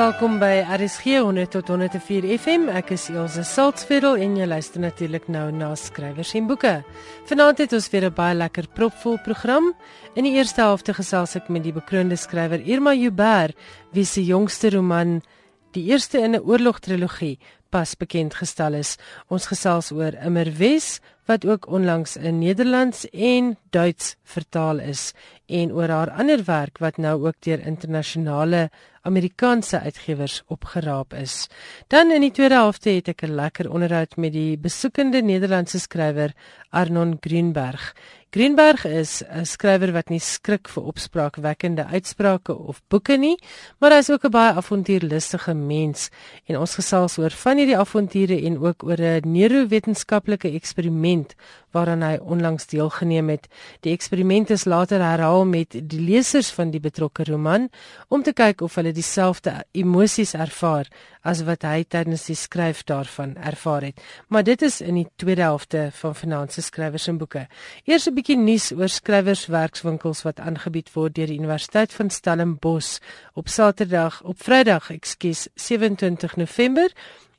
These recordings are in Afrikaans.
welkom by RSG 100 tot 104 FM. Ek is Elsje Saltzveld en jy luister natuurlik nou na skrywers en boeke. Vanaand het ons weer 'n baie lekker propvol program. In die eerste helfte gesels ek met die bekroonde skrywer Irma Joubert, wie se jongste roman, die eerste in 'n oorlogtrilogie, pas bekend gestel is. Ons gesels oor Immer Wes wat ook onlangs in Nederlands en Duits vertaal is en oor haar ander werk wat nou ook deur internasionale Amerikaanse uitgewers opgeraap is. Dan in die tweede helfte het ek 'n lekker onderhoud met die besoekende Nederlandse skrywer Arnon Greenberg. Greenberg is 'n skrywer wat nie skrik vir opspraakwekkende uitsprake of boeke nie, maar hy is ook 'n baie avontuurlustige mens en ons gesels oor van hierdie avonture en ook oor 'n neurowetenskaplike eksperiment waaraan hy onlangs deelgeneem het. Die eksperiment is later herhaal met die lesers van die betrokke roman om te kyk of hulle dieselfde emosies ervaar as wat hy tydens die skryf daarvan ervaar het. Maar dit is in die tweede helfte van Finanse Skrywers en Boeke. Eers 'n bietjie nuus oor skrywerswerkswinkels wat aangebied word deur die Universiteit van Stellenbosch op Saterdag, op Vrydag, ekskuus, 27 November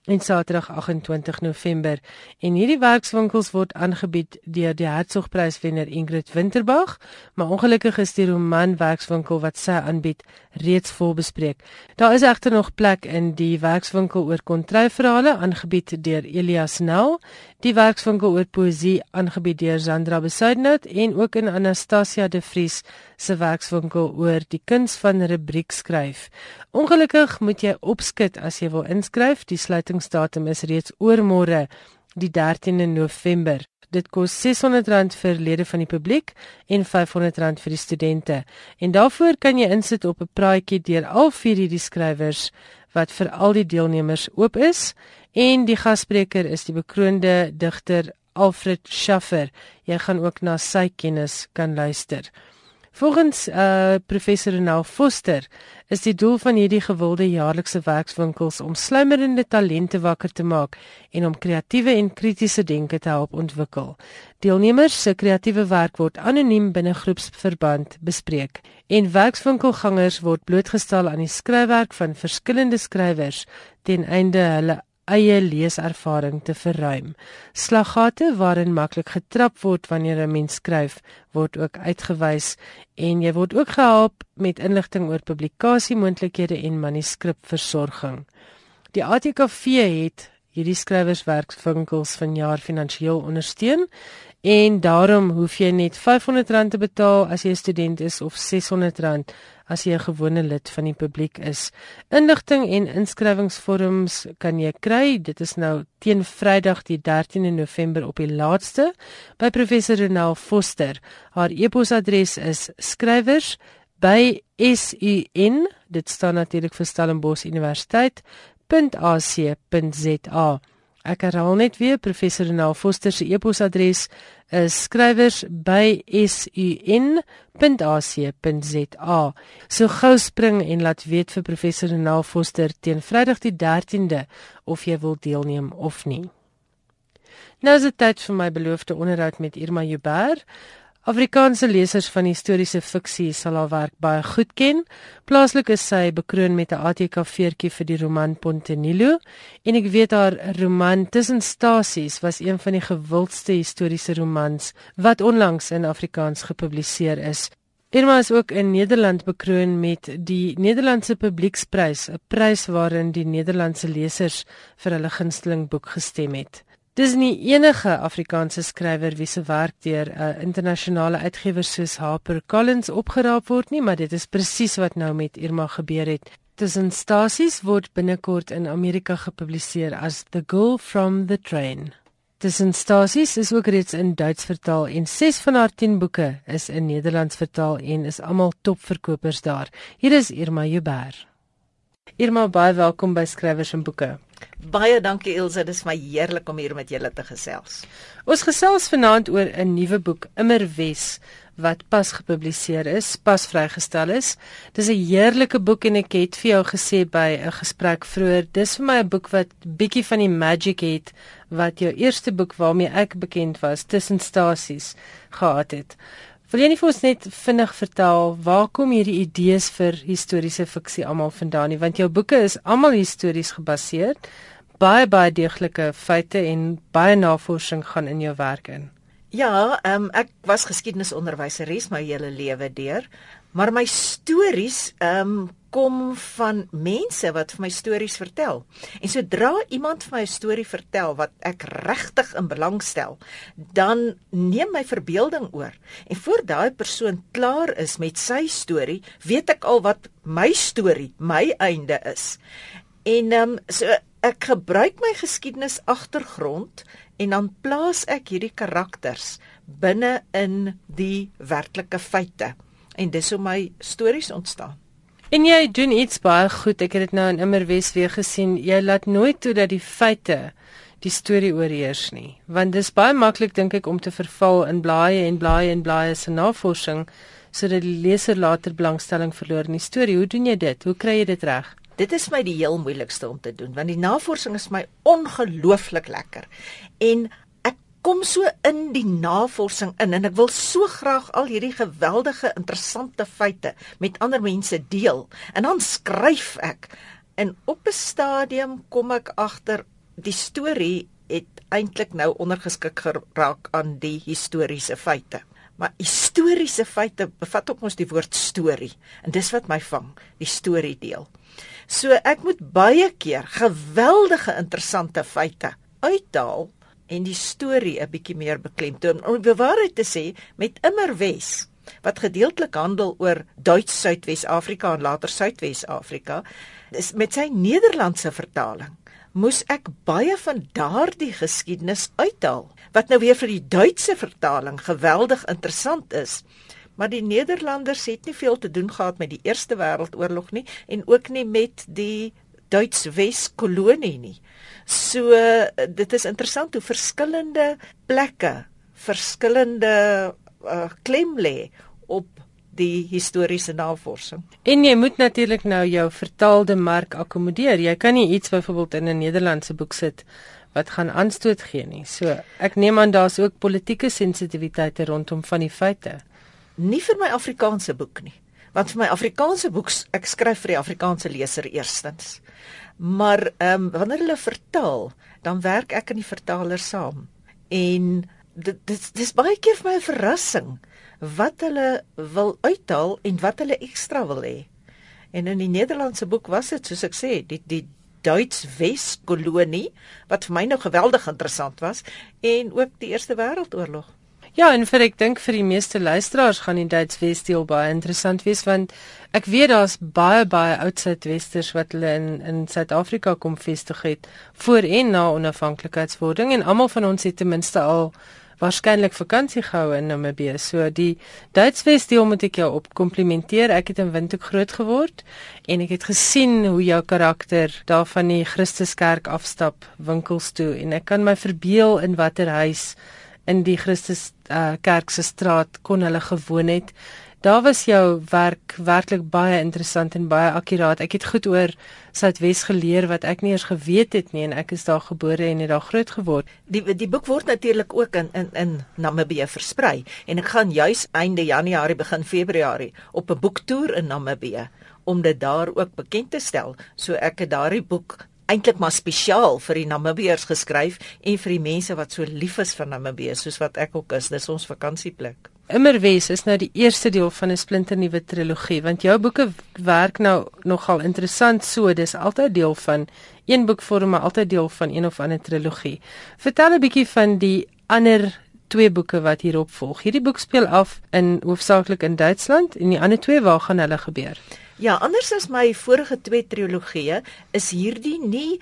en Saterdag 28 November en hierdie werkswinkels word aangebied deur die Hertzogpryswenner Ingrid Winterbag, maar ongelukkig is die roman werkswinkel wat sy aanbied reeds vol bespreek. Daar is egter nog plek in die werkswinkel oor kontryverhale aangebied deur Elias Nel, die werkswinkel oor poësie aangebied deur Sandra Besuidnout en ook in Anastasia De Vries se werkswinkel oor die kuns van rubriek skryf. Ongelukkig moet jy opskit as jy wil inskryf. Die sluitingsdatum is reeds oormôre, die 13de November. Dit kos R600 vir lede van die publiek en R500 vir die studente. En daarvoor kan jy insit op 'n praatjie deur al vier hierdie skrywers wat vir al die deelnemers oop is en die gasspreker is die bekroonde digter Alfred Schaffer. Jy gaan ook na sy kennis kan luister. Volgens uh professor Renal Foster is die doel van hierdie gewilde jaarlikse werkswinkels om sluimerende talente wakker te maak en om kreatiewe en kritiese denke te help ontwikkel. Deelnemers se kreatiewe werk word anoniem binne groepsverband bespreek en werkswinkelgangers word blootgestel aan die skryfwerk van verskillende skrywers ten einde hulle eie leeservaring te verruim. Slaggate waarin maklik getrap word wanneer 'n mens skryf, word ook uitgewys en jy word ook gehelp met inligting oor publikasiemoontlikhede en manuskripversorging. Die ATKV het hierdie skrywerswerkswinkels vanjaar finansiëel ondersteun en daarom hoef jy net R500 te betaal as jy 'n student is of R600 as jy 'n gewone lid van die publiek is. Inligting en inskrywingsvorms kan jy kry. Dit is nou teen Vrydag die 13de November op die laaste by professor Renal Foster. Haar e-posadres is skrywers by sun dit staan natuurlik vir Stellenbosch Universiteit.ac.za. Ek herhaal net weer professor Renal Foster se e-posadres is skrywers by sun.ac.za. So gou spring en laat weet vir professor Renal Foster teen Vrydag die 13de of jy wil deelneem of nie. Nou is dit tyd vir my beloofde onderhoud met Irma Joubert. Afrikaanse lesers van historiese fiksie sal haar werk baie goed ken. Plaaslik is sy bekroon met 'n ATK-veertjie vir die roman Pontenilo en ek weet haar roman Tussen Stasies was een van die gewildste historiese romans wat onlangs in Afrikaans gepubliseer is. Irma is ook in Nederland bekroon met die Nederlandse Publieksprys, 'n prys waarin die Nederlandse lesers vir hulle gunsteling boek gestem het. Dis nie enige Afrikaanse skrywer wie se werk deur 'n uh, internasionale uitgewer soos Harper Collins opgeraap word nie, maar dit is presies wat nou met Irma gebeur het. Tussen Stasies word binnekort in Amerika gepubliseer as The Girl from the Train. Tussen Stasies is ook reeds in Duits vertaal en 6 van haar 10 boeke is in Nederlands vertaal en is almal topverkopers daar. Hier is Irma Joubert. Irma, baie welkom by Skrywers en Boeke. Baie dankie Elsje, dit is my heerlik om hier met julle te gesels. Ons gesels vanaand oor 'n nuwe boek, Immer Wes, wat pas gepubliseer is, pas vrygestel is. Dis 'n heerlike boek en ek het vir jou gesê by 'n gesprek vroeër, dis vir my 'n boek wat bietjie van die magic het wat jou eerste boek waarmee ek bekend was, Tussen Stasies, gehad het. Wil jy nie vir ons net vinnig vertel waar kom hierdie idees vir historiese fiksie almal vandaan nie? Want jou boeke is almal histories gebaseer. Baie baie deeglike feite en baie navorsing gaan in jou werk in. Ja, um, ek was geskiedenisonderwyseres my hele lewe deur, maar my stories um kom van mense wat vir my stories vertel. En sodra iemand vir my 'n storie vertel wat ek regtig in belang stel, dan neem my verbeelding oor. En voor daai persoon klaar is met sy storie, weet ek al wat my storie, my einde is. En ehm um, so ek gebruik my geskiedenis agtergrond en dan plaas ek hierdie karakters binne in die werklike feite. En dis hoe my stories ontstaan. En jy doen iets baie goed. Ek het dit nou in Immerwes weer gesien. Jy laat nooit toe dat die feite die storie oorheers nie. Want dis baie maklik dink ek om te verval in blaaie en blaaie en blaaie se navorsing sodat die leser later belangstelling verloor in die storie. Hoe doen jy dit? Hoe kry jy dit reg? Dit is my die heel moeilikste om te doen want die navorsing is my ongelooflik lekker. En kom so in die navorsing in en ek wil so graag al hierdie geweldige interessante feite met ander mense deel. En dan skryf ek en op 'n stadium kom ek agter die storie het eintlik nou ondergeskik geraak aan die historiese feite. Maar historiese feite bevat ook mos die woord storie en dis wat my vang die storie deel. So ek moet baie keer geweldige interessante feite uithaal en die storie 'n bietjie meer beklemtoon. Om die waarheid te sê, met Immerwes wat gedeeltelik handel oor Duits Suidwes-Afrika en later Suidwes-Afrika, is met sy Nederlandse vertaling moes ek baie van daardie geskiedenis uithaal wat nou weer vir die Duitse vertaling geweldig interessant is. Maar die Nederlanders het nie veel te doen gehad met die Eerste Wêreldoorlog nie en ook nie met die Duits Wes-kolonie nie. So dit is interessant hoe verskillende plekke verskillende uh, klem lê op die historiese navorsing. En jy moet natuurlik nou jou vertaalde mark akkommodeer. Jy kan nie iets byvoorbeeld in 'n Nederlandse boek sit wat gaan aanstoot gee nie. So ek neem aan daar's ook politieke sensitiwiteite rondom van die feite. Nie vir my Afrikaanse boek nie. Want vir my Afrikaanse boek ek skryf vir die Afrikaanse leser eerstens. Maar ehm um, wanneer hulle vertaal, dan werk ek en die vertaler saam. En dit dis dis baie keer vir my 'n verrassing wat hulle wil uithaal en wat hulle ekstra wil hê. En in die Nederlandse boek was dit soos ek sê, die die Duits Wes-kolonie wat vir my nou geweldig interessant was en ook die Eerste Wêreldoorlog. Ja, en vir ek dink vir die meeste luisteraars gaan die Duits Wes-deel baie interessant wees want ek weet daar's baie baie oud Suidwesters wat hulle in in Suid-Afrika kom vestig het voor en na onafhanklikheidswording en almal van ons het ten minste al waarskynlik vakansie gehou in Namibië. So die Duits Wes-deel moet ek jou op komplimenteer. Ek het in Windhoek groot geword en ek het gesien hoe jou karakter daar van die Christuskerk afstap winkels toe en ek kan my verbeel in watter huis in die Christus uh, kerk se straat kon hulle gewoon het. Daar was jou werk werklik baie interessant en baie akkuraat. Ek het goed oor Suidwes geleer wat ek nie eens geweet het nie en ek is daar gebore en het daar groot geword. Die die boek word natuurlik ook in in in Namibië versprei en ek gaan juis einde Januarie begin Februarie op 'n boektoer in Namibië om dit daar ook bekend te stel. So ek het daardie boek eintlik maar spesiaal vir die Namibiërs geskryf en vir die mense wat so lief is vir Namibië soos wat ek ook is. Dis ons vakansieplek. Immerwes is nou die eerste deel van 'n splinternuwe trilogie want jou boeke werk nou nogal interessant so dis altyd deel van een boek vorm maar altyd deel van een of ander trilogie. Vertel 'n bietjie van die ander twee boeke wat hierop volg. Hierdie boek speel af in hoofsaaklik in Duitsland en die ander twee waar gaan hulle gebeur? Ja, anders as my vorige twee trilogieë is hierdie nie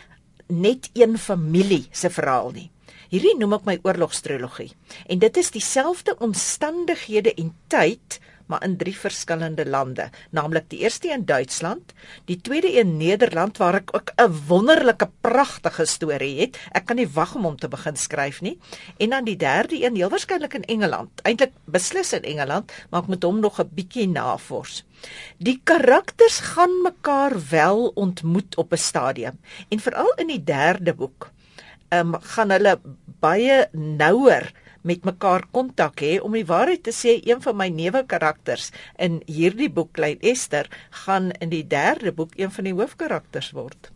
net een familie se verhaal nie. Hierdie noem ek my oorlogstrilogie. En dit is dieselfde omstandighede en tyd maar in drie verskillende lande, naamlik die eerste in Duitsland, die tweede in Nederland waar ek ook 'n wonderlike pragtige storie het. Ek kan nie wag om hom te begin skryf nie. En dan die derde een heel waarskynlik in Engeland. Eintlik beslis in Engeland, maar ek moet hom nog 'n bietjie navors. Die karakters gaan mekaar wel ontmoet op 'n stadium en veral in die derde boek, ehm um, gaan hulle baie nouer met mekaar kontak hê om die waarheid te sê een van my neuwe karakters in hierdie boek Klein Esther gaan in die derde boek een van die hoofkarakters word.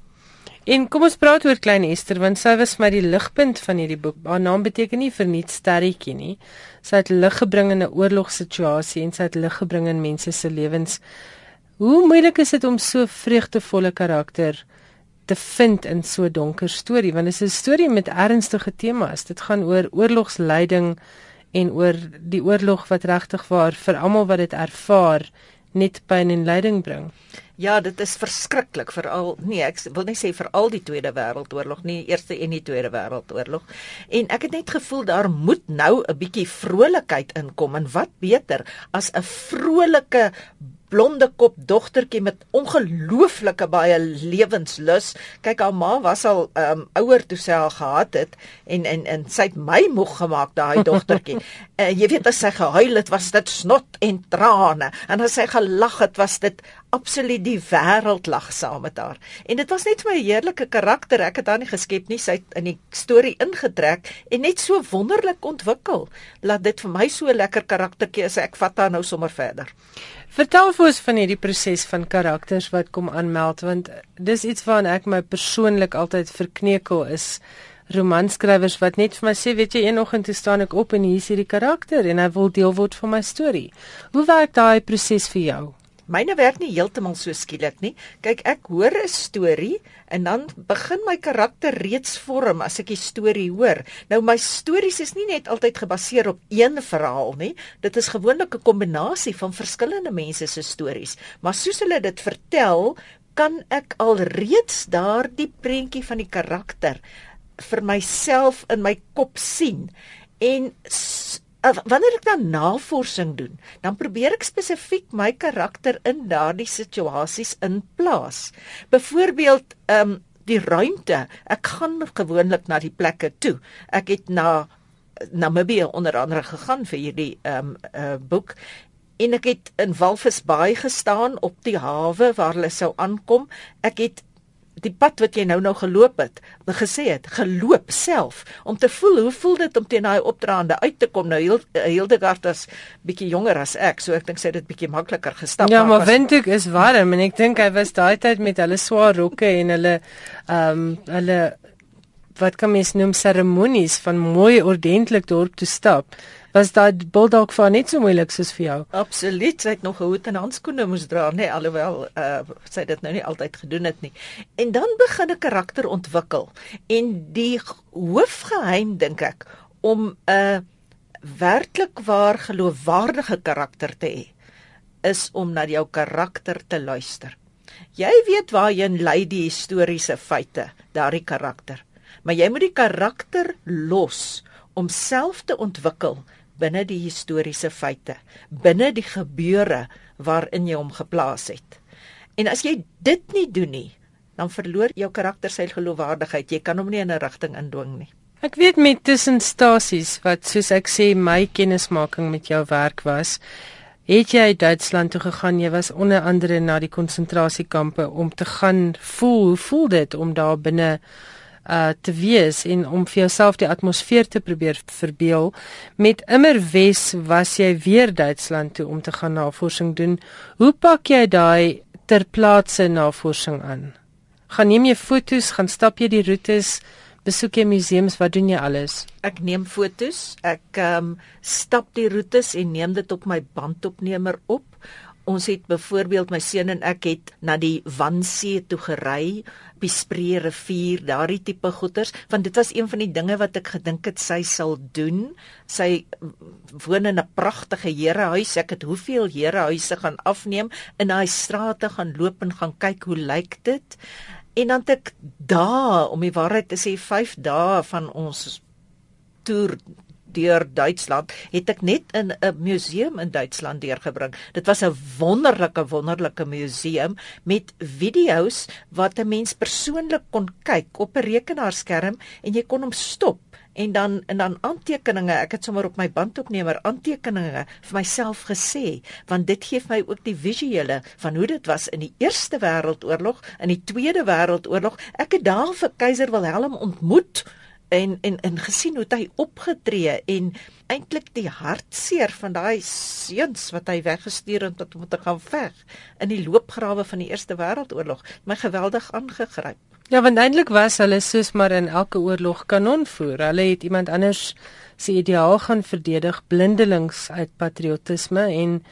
En kom ons praat oor Klein Esther want sy was my die ligpunt van hierdie boek. Haar naam beteken nie verniet sterretjie nie. Sy het lig gebring in 'n oorlogssituasie en sy het lig gebring in mense se lewens. Hoe moeilik is dit om so vreugdevolle karakter te vind in so 'n donker storie want dit is 'n storie met ernstige temas. Dit gaan oor oorlogsleiding en oor die oorlog wat regtig waar vir almal wat dit ervaar net pyn en lyding bring. Ja, dit is verskriklik veral nee, ek wil net sê vir al die Tweede Wêreldoorlog, nie Eerste en die Tweede Wêreldoorlog. En ek het net gevoel daar moet nou 'n bietjie vrolikheid inkom en wat beter as 'n vrolike blonde kop dogtertjie met ongelooflike baie lewenslus. Kyk haar ma was al um, ouer toe sy al gehad het en en en sy het my moeg gemaak daai dogtertjie. uh, jy weet as sy gehuil het, was dit snot en trane en as sy gelag het, was dit absoluut die wêreld lag saam met haar. En dit was net vir my 'n heerlike karakter. Ek het haar nie geskep nie, sy het in die storie ingetrek en net so wonderlik ontwikkel. Laat dit vir my so 'n lekker karaktertjie is. Ek vat haar nou sommer verder. Vertel vir ons van hierdie proses van karakters wat kom aanmeld want dis iets waaraan ek my persoonlik altyd verkneukel is romanskrywers wat net vir my sê weet jy eenoggend toe staan ek op en hier is hierdie karakter en hy wil deel word van my storie. Hoe werk daai proses vir jou? Myne werk nie heeltemal so skielik nie. Kyk, ek hoor 'n storie en dan begin my karakter reeds vorm as ek die storie hoor. Nou my stories is nie net altyd gebaseer op een verhaal nie. Dit is gewoonlik 'n kombinasie van verskillende mense se stories. Maar soos hulle dit vertel, kan ek alreeds daardie prentjie van die karakter vir myself in my kop sien. En wanneer ek dan navorsing doen, dan probeer ek spesifiek my karakter in daardie situasies inplaas. Byvoorbeeld, ehm um, die ruimte. Ek gaan gewoonlik na die plekke toe. Ek het na Namibië onder andere gegaan vir hierdie ehm um, uh, boek en ek het in Walvisbaai gestaan op die hawe waar hulle sou aankom. Ek het die pad wat jy nou nou geloop het, gesê het, geloop self om te voel hoe voel dit om teen daai opdraande uit te kom. Nou Hildegard is bietjie jonger as ek, so ek dink sy het dit bietjie makliker gestap. Ja, maar Windhoek is warm en ek dink hy was daai tyd met hulle swaar rokke en hulle ehm um, hulle wat kan mens noem seremonies van mooi ordentlik dorp toe stap was daai bulldog vir net so moeilik soos vir jou? Absoluut, sy het nog 'n hoed en handskoene moes dra, nee, alhoewel uh, sy dit nou nie altyd gedoen het nie. En dan begin 'n karakter ontwikkel en die hoofgeheim dink ek om 'n werklik waar geloofwaardige karakter te hê is om na jou karakter te luister. Jy weet waarheen lei die historiese feite, daardie karakter. Maar jy moet die karakter los om self te ontwikkel binne die historiese feite, binne die gebeure waarin jy hom geplaas het. En as jy dit nie doen nie, dan verloor jou karakter sy geloofwaardigheid. Jy kan hom nie in 'n rigting indwing nie. Ek weet met tussenstasies wat soos ek sê my kennismaking met jou werk was, het jy Duitsland toe gegaan. Jy was onder andere na die konsentrasiekampe om te gaan voel, hoe voel dit om daar binne uh te wees en om vir jouself die atmosfeer te probeer verbeel. Met Immerwes was jy weer Duitsland toe om te gaan navorsing doen. Hoe pak jy daai ter plaatse navorsing aan? Gaan neem jy fotos, gaan stap jy die roetes, besoek jy museums, wat doen jy alles? Ek neem fotos, ek um stap die roetes en neem dit op my bandopnemer op. Ons het byvoorbeeld my seun en ek het na die Wansee toe gery, die Spree rivier, daardie tipe goeters, want dit was een van die dinge wat ek gedink het sy sal doen. Sy woon in 'n pragtige herehuis. Ek het hoeveel herehuise gaan afneem in daai strate gaan loop en gaan kyk hoe lyk dit. En dan het ek dae om die waarheid te sê 5 dae van ons toer deur Duitsland het ek net in 'n museum in Duitsland deurgebring. Dit was 'n wonderlike wonderlike museum met video's wat 'n mens persoonlik kon kyk op 'n rekenaarskerm en jy kon hom stop en dan en dan aantekeninge ek het sommer op my bandopnemer aantekeninge vir myself gesê want dit gee my ook die visuele van hoe dit was in die eerste wêreldoorlog in die tweede wêreldoorlog ek het daar vir keiser Wilhelm ontmoet en en en gesien hoe hy opgetree en eintlik die hartseer van daai seuns wat hy weggestuur het om te gaan veg in die loopgrawe van die Eerste Wêreldoorlog my geweldig aangegryp. Ja, want eintlik was hulle soos maar in elke oorlog kanonvoer. Hulle het iemand anders se ideaal gaan verdedig blindelings uit patriotisme en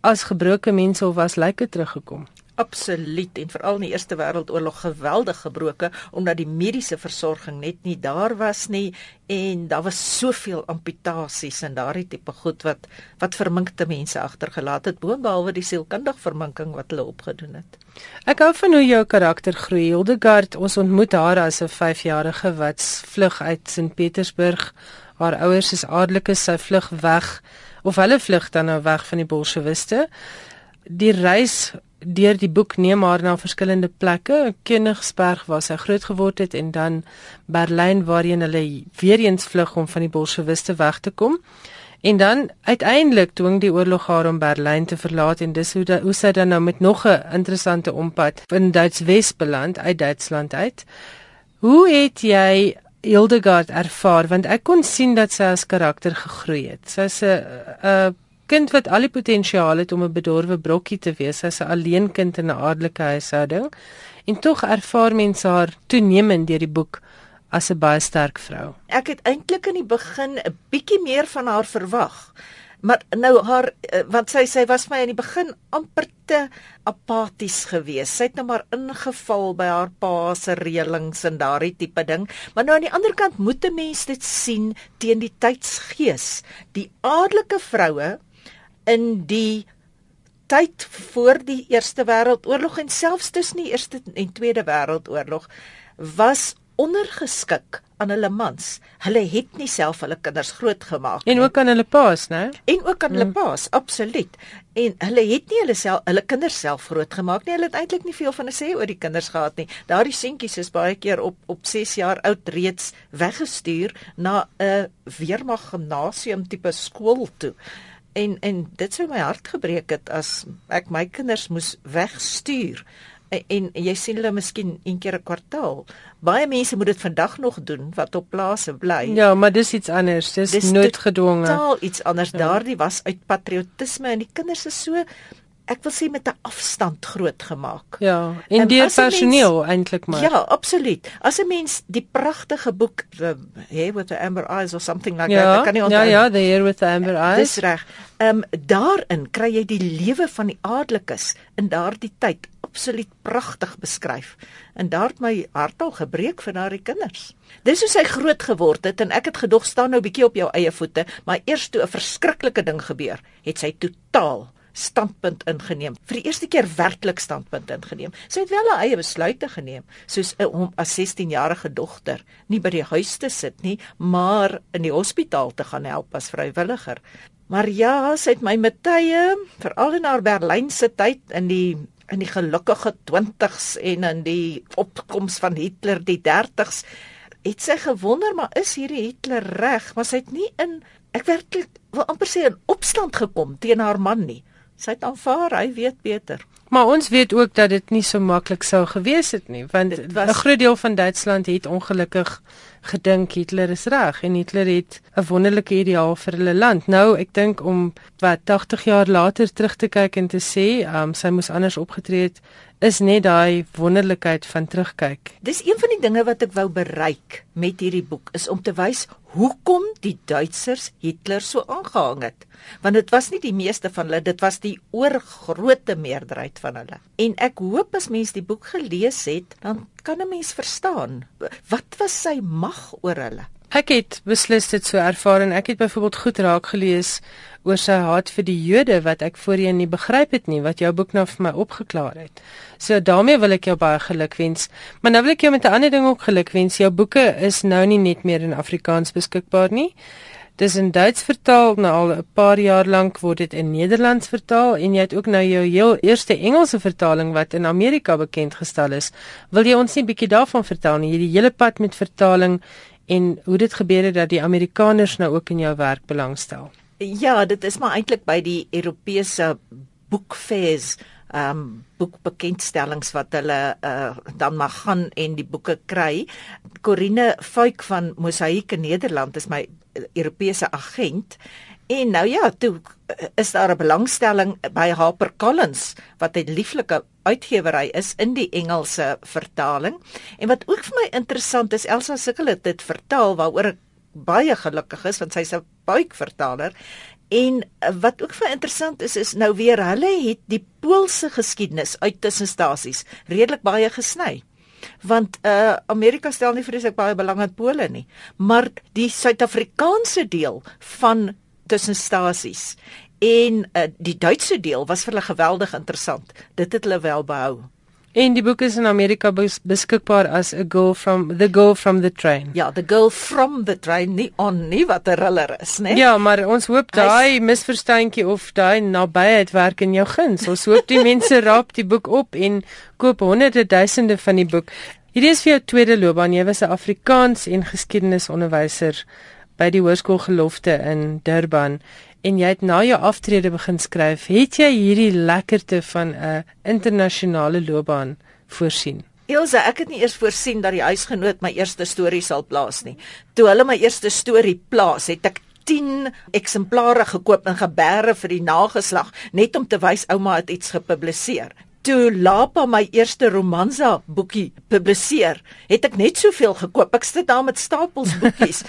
as gebroke mense of as lyke teruggekom absoluut en veral in die Eerste Wêreldoorlog geweldig gebroke omdat die mediese versorging net nie daar was nie en daar was soveel amputasies en daardie tipe goed wat wat verminkte mense agtergelaat het boonbehalwe die sielkundige verminking wat hulle opgedoen het. Ek hou van hoe jou karakter groei. Hildegard, ons ontmoet haar as 'n 5-jarige wat vlug uit Sint Petersburg. Haar ouers is adellikes, sy vlug weg of hulle vlug dan nou weg van die Bolsjewiste. Die reis deur die boek neem haar na verskillende plekke. Königsberg waar sy groot geword het en dan Berlyn waarheen hulle weer eens vlug om van die Bolsjewiste weg te kom. En dan uiteindelik dwing die oorlog haar om Berlyn te verlaat en dis hoe, da, hoe sy dan nou met nog 'n interessante ompad in Duits-Wes beland uit Duitsland uit. Hoe het jy Hildegard ervaar want ek kon sien dat sy as karakter gegroei het. Sy's 'n 'n kind wat al die potensiaal het om 'n bedorwe brokkie te wees as 'n alleen kind in 'n adelike huishouding en tog ervaar mense haar toenemend deur die boek as 'n baie sterk vrou. Ek het eintlik in die begin 'n bietjie meer van haar verwag. Maar nou haar eh, wat sy sê was my in die begin amper te apaties geweest. Sy het nou maar ingeval by haar pa se reëlings en daardie tipe ding. Maar nou aan die ander kant moet 'n mens dit sien teen die tydsgees. Die adelike vroue in die tyd voor die Eerste Wêreldoorlog en selfs tussen die Eerste en Tweede Wêreldoorlog was ondergeskik aan hulle mans. Hulle het nie self hulle kinders grootgemaak nie. En ook aan hulle paas, né? En ook aan hulle hmm. paas, absoluut. En hulle het nie hulle self hulle kinders self grootgemaak nie. Hulle het eintlik nie veel van 'n sê oor die kinders gehad nie. Daardie seentjies is baie keer op op 6 jaar oud reeds weggestuur na 'n weermag gimnasium tipe skool toe en en dit sou my hart gebreek het as ek my kinders moes wegstuur en, en jy sien hulle miskien een keer 'n kwartaal. Baie mense moet dit vandag nog doen wat op plase bly. Ja, maar dis iets anders. Dis, dis noodgedwonge. Totaal iets anders. Ja. Daardie was uit patriotisme en die kinders is so ek wil sê met 'n afstand groot gemaak. Ja, en die personeel eintlik maar. Ja, absoluut. As 'n mens die pragtige boek the Hair with the Amber Eyes or something like ja, that, kan nie onthou. Ja, ja, the Hair with the Amber Eyes. Dis reg. Ehm um, daarin kry jy die lewe van die adelikes in daardie tyd absoluut pragtig beskryf. En daar het my hart al gebreek vir daardie kinders. Dis hoe sy groot geword het en ek het gedog staan nou bietjie op jou eie voete, maar eers toe 'n verskriklike ding gebeur, het sy totaal standpunt ingeneem. Vir die eerste keer werklik standpunt ingeneem. Sy het wel haar eie besluite geneem, soos om as 16-jarige dogter nie by die huis te sit nie, maar in die hospitaal te gaan help as vrywilliger. Maar ja, sy het my met tye, veral in haar Berlynse tyd in die in die gelukkige 20s en in die opkoms van Hitler die 30s, het sy gewonder, maar is hierdie Hitler reg? Maar sy het nie in ek werklik wil amper sê in opstand gekom teen haar man nie sy het aanvaar, hy weet beter. Maar ons weet ook dat dit nie so maklik sou gewees het nie, want 'n groot deel van Duitsland het ongelukkig gedink Hitler is reg en Hitler het 'n wonderlike ideaal vir hulle land. Nou, ek dink om wat 80 jaar later terug te kyk en te sê, um, sy moes anders opgetree het, is net daai wonderlikheid van terugkyk. Dis een van die dinge wat ek wou bereik met hierdie boek is om te wys hoekom die Duitsers Hitler so aangehang het. Want dit was nie die meeste van hulle, dit was die oorgrootste meerderheid van hulle. En ek hoop as mense die boek gelees het, dan kan 'n mens verstaan wat was sy mag oor hulle. Ek het beslis dit so ervaar en ek het byvoorbeeld goed raak gelees oor sy haat vir die Jode wat ek voorheen nie begryp het nie wat jou boek nou vir my opgeklaar het. So daarmee wil ek jou baie geluk wens. Maar nou wil ek jou met 'n ander ding ook geluk wens. Jou boeke is nou nie net meer in Afrikaans beskikbaar nie. Dis in Duits vertaal nou al 'n paar jaar lank word dit in Nederlands vertaal en jy het ook nou jou heel eerste Engelse vertaling wat in Amerika bekend gestel is. Wil jy ons nie 'n bietjie daarvan vertel nie? Hierdie hele pad met vertaling en hoe dit gebeur het dat die Amerikaners nou ook in jou werk belangstel. Ja, dit is maar eintlik by die Europese boekfairs, ehm um, boekbekendstellings wat hulle uh, dan mag gaan en die boeke kry. Corine Fuik van Mosaïek in Nederland is my Europese agent En nou ja, toe eh, is daar 'n belangstelling by Harper Collins wat 'n lieflike uitgewery is in die Engelse vertaling. En wat ook vir my interessant is, Elsa sukkel dit vertaal waaroor ek baie gelukkig is want sy's 'n buikvertaler. En eh, wat ook vir interessant is is nou weer hulle het die Poolse geskiedenis uit tussenstasies redelik baie gesny want uh Amerika stel nie vreeslik baie belang in Pole nie maar die Suid-Afrikaanse deel van tussen stasies. En uh, die Duitse deel was vir hulle geweldig interessant. Dit het hulle wel behou. En die boek is in Amerika bes beskikbaar as a girl from the girl from the train. Ja, the girl from the train nie on nie wat 'n riller is, né? Ja, maar ons hoop daai misverstandjie of daai nabyheid werk in jou guns. Ons hoop die mense raap die boek op en koop honderde duisende van die boek. Hierdie is vir jou tweede loopbaan. Jy was 'n Afrikaans en geskiedenisonderwyser by die Hoërskool Gelofte in Durban en jy het na jou aftrede begin skryf, het jy hierdie lekkerte van 'n internasionale loopbaan voorsien? Elsa, ek het nie eers voorsien dat die huisgenoot my eerste storie sal plaas nie. Toe hulle my eerste storie plaas, het ek 10 eksemplare gekoop en geberre vir die nageslag net om te wys ouma het iets gepubliseer toe Lapa my eerste romansa boekie publiseer, het ek net soveel gekoop. Ek sit daar met stapels boekies.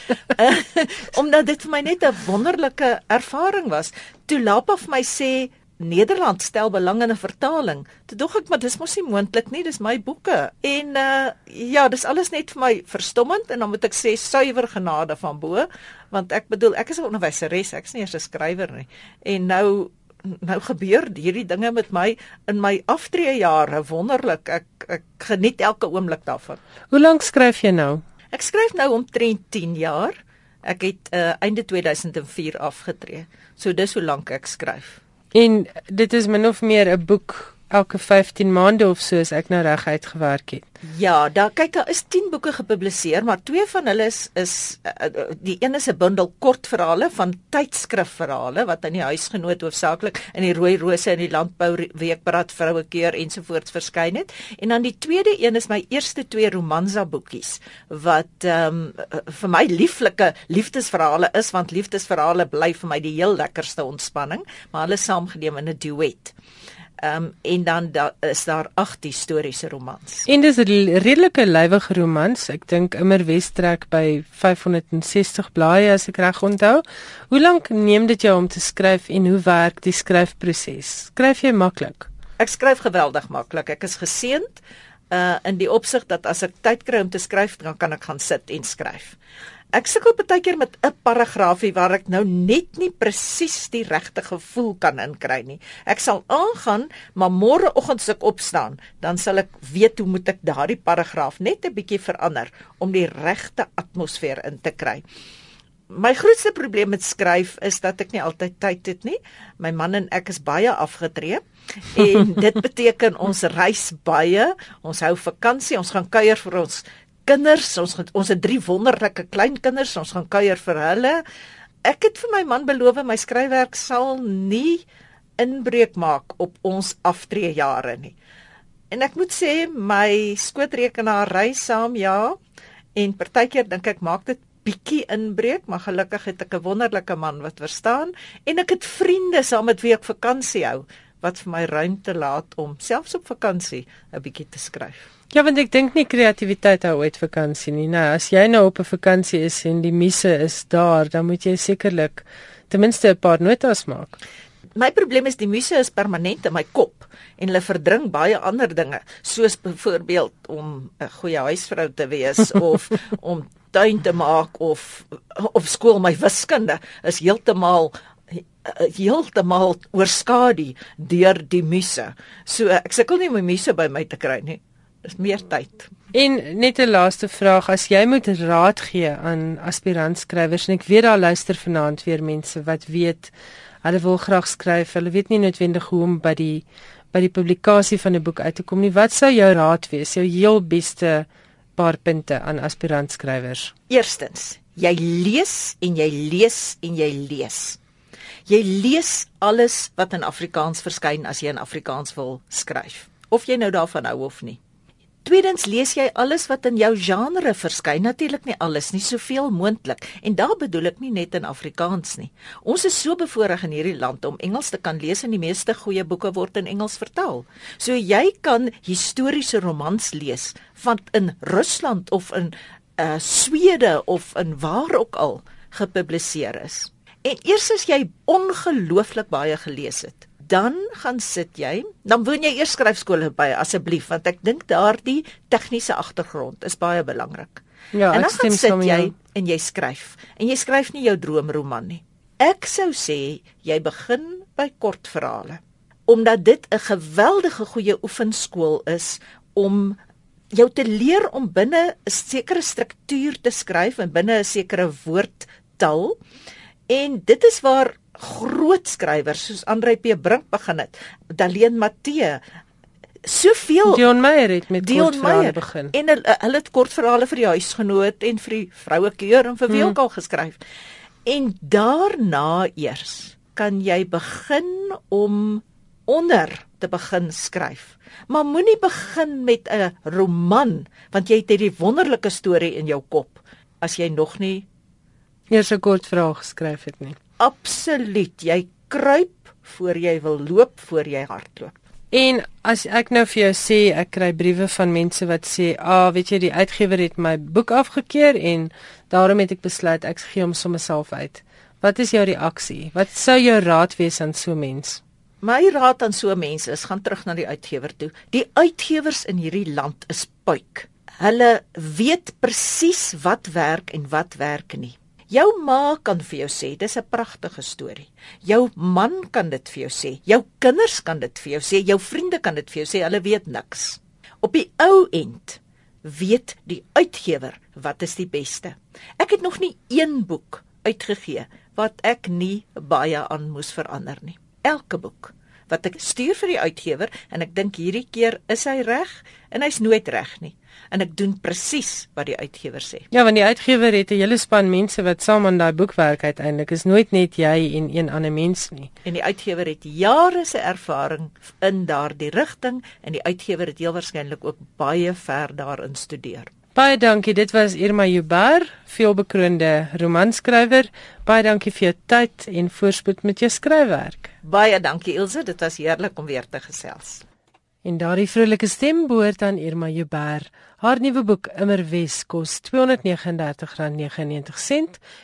omdat dit vir my net 'n wonderlike ervaring was. Toe Lapa vir my sê Nederland stel belang in 'n vertaling. Toe dog ek maar dis mos nie moontlik nie, dis my boeke. En uh ja, dis alles net vir my verstommend en dan moet ek sê suiwer genade van bo, want ek bedoel ek is 'n onderwyseres, ek is nie eers 'n skrywer nie. En nou nou gebeur hierdie dinge met my in my aftreejare wonderlik. Ek ek geniet elke oomblik daarvan. Hoe lank skryf jy nou? Ek skryf nou omtrent 10 jaar. Ek het uh, einde 2004 afgetree. So dis hoe lank ek skryf. En dit is min of meer 'n boek elke 15 maande of so as ek nou reg uitgewerk het. Ja, daar kyk daar is 10 boeke gepubliseer, maar twee van hulle is is uh, die een is 'n bundel kortverhale van tydskrifverhale wat in die huisgenoot hoofsaaklik in die Rooi Rose en die Landbou Weekblad vroue keer ensovoorts verskyn het. En dan die tweede een is my eerste twee romansa boekies wat ehm um, vir my lieflike liefdesverhale is want liefdesverhale bly vir my die heel lekkerste ontspanning, maar hulle saamgeneem in 'n duet. Ehm um, en dan da, is daar agt historiese romans. En dis 'n redelike lywige romans. Ek dink immer Westrek by 560 blaaie as ek reg onthou. Hoe lank neem dit jou om te skryf en hoe werk die skryfproses? Skryf jy maklik? Ek skryf geweldig maklik. Ek is geseënd uh in die opsig dat as ek tyd kry om te skryf, dan kan ek gaan sit en skryf. Ek sukkel baie keer met 'n paragraafie waar ek nou net nie presies die regte gevoel kan inkry nie. Ek sal aangaan, maar môreoggend as ek opstaan, dan sal ek weet hoe moet ek daardie paragraaf net 'n bietjie verander om die regte atmosfeer in te kry. My grootste probleem met skryf is dat ek nie altyd tyd het nie. My man en ek is baie afgetree en dit beteken ons reis baie. Ons hou vakansie, ons gaan kuier vir ons kinders, ons ons het drie wonderlike kleinkinders, ons gaan kuier vir hulle. Ek het vir my man beloof my skryfwerk sal nie inbreuk maak op ons aftreejare nie. En ek moet sê my skootrekenaar ry saam ja en partykeer dink ek maak dit bietjie inbreuk, maar gelukkig het ek 'n wonderlike man wat verstaan en ek het vriende saam met wie ek vakansie hou wat vir my ruimte laat om selfs op vakansie 'n bietjie te skryf. Ja, want ek dink nie kreatiwiteit hou uit vakansie nie. Nou, as jy nou op 'n vakansie is en die misse is daar, dan moet jy sekerlik ten minste 'n paar notas maak. My probleem is die misse is permanent in my kop en hulle verdring baie ander dinge, soos byvoorbeeld om 'n goeie huisvrou te wees of om tuin te maak of of skool my wiskunde is heeltemal heeltemal oorskadu deur die misse. So ek sukkel nie om my misse by my te kry nie is meer tyd. En net 'n laaste vraag, as jy moet raad gee aan aspirantskrywers en ek weet daar luister vanaand weer mense wat weet hulle wil graag skryf, hulle weet nie noodwendig hoe om by die by die publikasie van 'n boek uit te kom nie. Wat sou jou raad wees? Jou heel beste paar punte aan aspirantskrywers. Eerstens, jy lees en jy lees en jy lees. Jy lees alles wat in Afrikaans verskyn as jy in Afrikaans wil skryf, of jy nou daarvan hou of nie Tweedens lees jy alles wat in jou genre verskyn, natuurlik nie alles nie, soveel moontlik. En daar bedoel ek nie net in Afrikaans nie. Ons is so bevoorreg in hierdie land om Engels te kan lees en die meeste goeie boeke word in Engels vertaal. So jy kan historiese romans lees van in Rusland of in uh Swede of in waar ook al gepubliseer is. En eers as jy ongelooflik baie gelees het, dan gaan sit jy, dan woon jy eers skryfskole by asseblief want ek dink daardie tegniese agtergrond is baie belangrik. Ja, en dan gaan sit jy jou. en jy skryf. En jy skryf nie jou droomroman nie. Ek sou sê jy begin by kortverhale omdat dit 'n geweldige goeie oefenskool is om jou te leer om binne 'n sekere struktuur te skryf en binne 'n sekere woordtal. En dit is waar groot skrywers soos Andrei P Brink begin het. Daleen Matthee soveel Dion Meyer het met Dion kortverhale Meyer begin. en hulle, hulle het kortverhale vir die huisgenoot en vir die vrouekeur en vir wie Hmm. ook al geskryf. En daarna eers kan jy begin om onder te begin skryf. Maar moenie begin met 'n roman want jy het hierdie wonderlike storie in jou kop as jy nog nie Eers 'n kortverhaal geskryf het nie. Absoluut jy kruip voor jy wil loop voor jy hardloop. En as ek nou vir jou sê ek kry briewe van mense wat sê, "Ag, ah, weet jy, die uitgewer het my boek afgekeur en daarom het ek besluit ek gee hom sommer self uit." Wat is jou reaksie? Wat sou jou raad wees aan so 'n mens? My raad aan so mense is gaan terug na die uitgewer toe. Die uitgewers in hierdie land is puik. Hulle weet presies wat werk en wat werk nie. Jou ma kan vir jou sê dis 'n pragtige storie. Jou man kan dit vir jou sê. Jou kinders kan dit vir jou sê. Jou vriende kan dit vir jou sê. Hulle weet niks. Op die ou end weet die uitgewer wat is die beste. Ek het nog nie een boek uitgegee wat ek nie baie aan moes verander nie. Elke boek wat ek stuur vir die uitgewer en ek dink hierdie keer is hy reg en hy's nooit reg nie. En ek doen presies wat die uitgewer sê. Ja, want die uitgewer het 'n hele span mense wat saam aan daai boek werk uiteindelik. Is nooit net jy en een ander mens nie. En die uitgewer het jare se ervaring in daardie rigting en die uitgewer het heel waarskynlik ook baie ver daarin studeer. Baie dankie. Dit was Irma Juber, veelbekroonde romanskrywer. Baie dankie vir jou tyd en voorspoed met jou skryfwerk. Baie dankie Ilse, dit was heerlik om weer te gesels. En daardie vrolike stem behoort aan Irma Juber. Haar nuwe boek Immerwes kos R239.99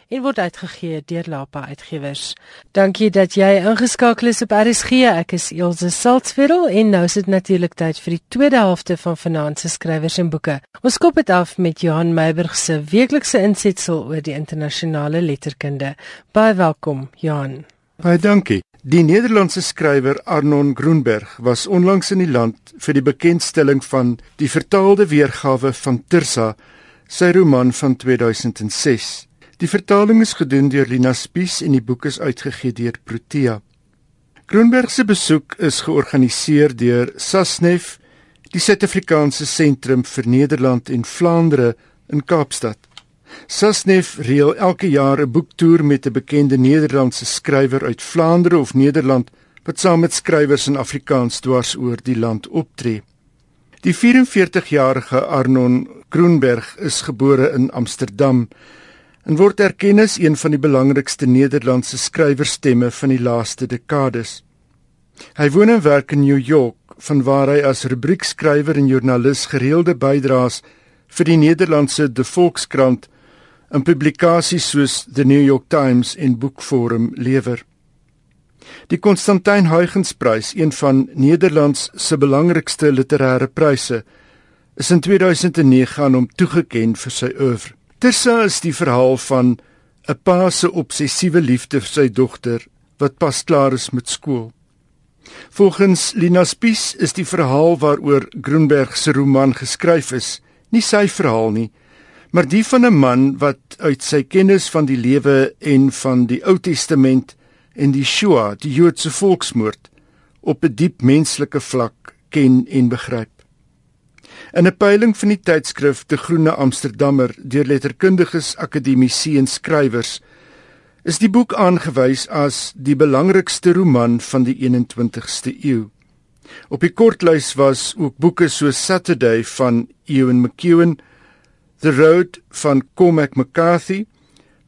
en word uitgegee deur Lapa Uitgewers. Dankie dat jy ingeskakel is op RSG. Ek is Elsje Salzwetel en nou is dit natuurlik tyd vir die tweede helfte van Vanaand se skrywers en boeke. Ons kop dit af met Johan Meiburg se weeklikse insetsel oor die internasionale letterkunde. Baie welkom, Johan. Baie dankie. Die Nederlandse skrywer Arnon Groenberg was onlangs in die land vir die bekendstelling van die vertaalde weergawe van Tirsa, sy roman van 2006. Die vertaling is gedoen deur Lina Spies en die boek is uitgegee deur Protea. Groenberg se besoek is georganiseer deur Sasnef, die Suid-Afrikaanse Sentrum vir Nederland en Vlaandere in Kaapstad. Sasnef reël elke jaar 'n boektoer met 'n bekende Nederlandse skrywer uit Vlaandere of Nederland wat saam met skrywers in Afrikaans dwars oor die land optree. Die 44-jarige Arnon Groenberg is gebore in Amsterdam en word erken as een van die belangrikste Nederlandse skrywerstemme van die laaste dekades. Hy woon en werk in New York, vanwaar hy as rubriekskrywer en joernalis gereelde bydraes vir die Nederlandse De Volkskrant in publikasies soos The New York Times en Boekforum lewer. Die Constantyn Huygens-prys, een van Nederland se belangrikste literêre pryse, is in 2009 aan hom toegekend vir sy oeuvre. Tersa is die verhaal van 'n pa se obsessiewe liefde vir sy dogter wat pas klaar is met skool. Volgens Lina Spies is die verhaal waaroor Groenberg se roman geskryf is, nie sy verhaal nie, maar die van 'n man wat uit sy kennis van die lewe en van die Ou Testament en die Shoah, die Joodse volksmoord, op 'n diep menslike vlak ken en begryp. In 'n peiling van die tydskrif De Groene Amsterdammer deur letterkundiges, akademici en skrywers is die boek aangewys as die belangrikste roman van die 21ste eeu. Op die kortlys was ook boeke soos Saturday van Ewan McEwen, The Road van Cormac McCarthy,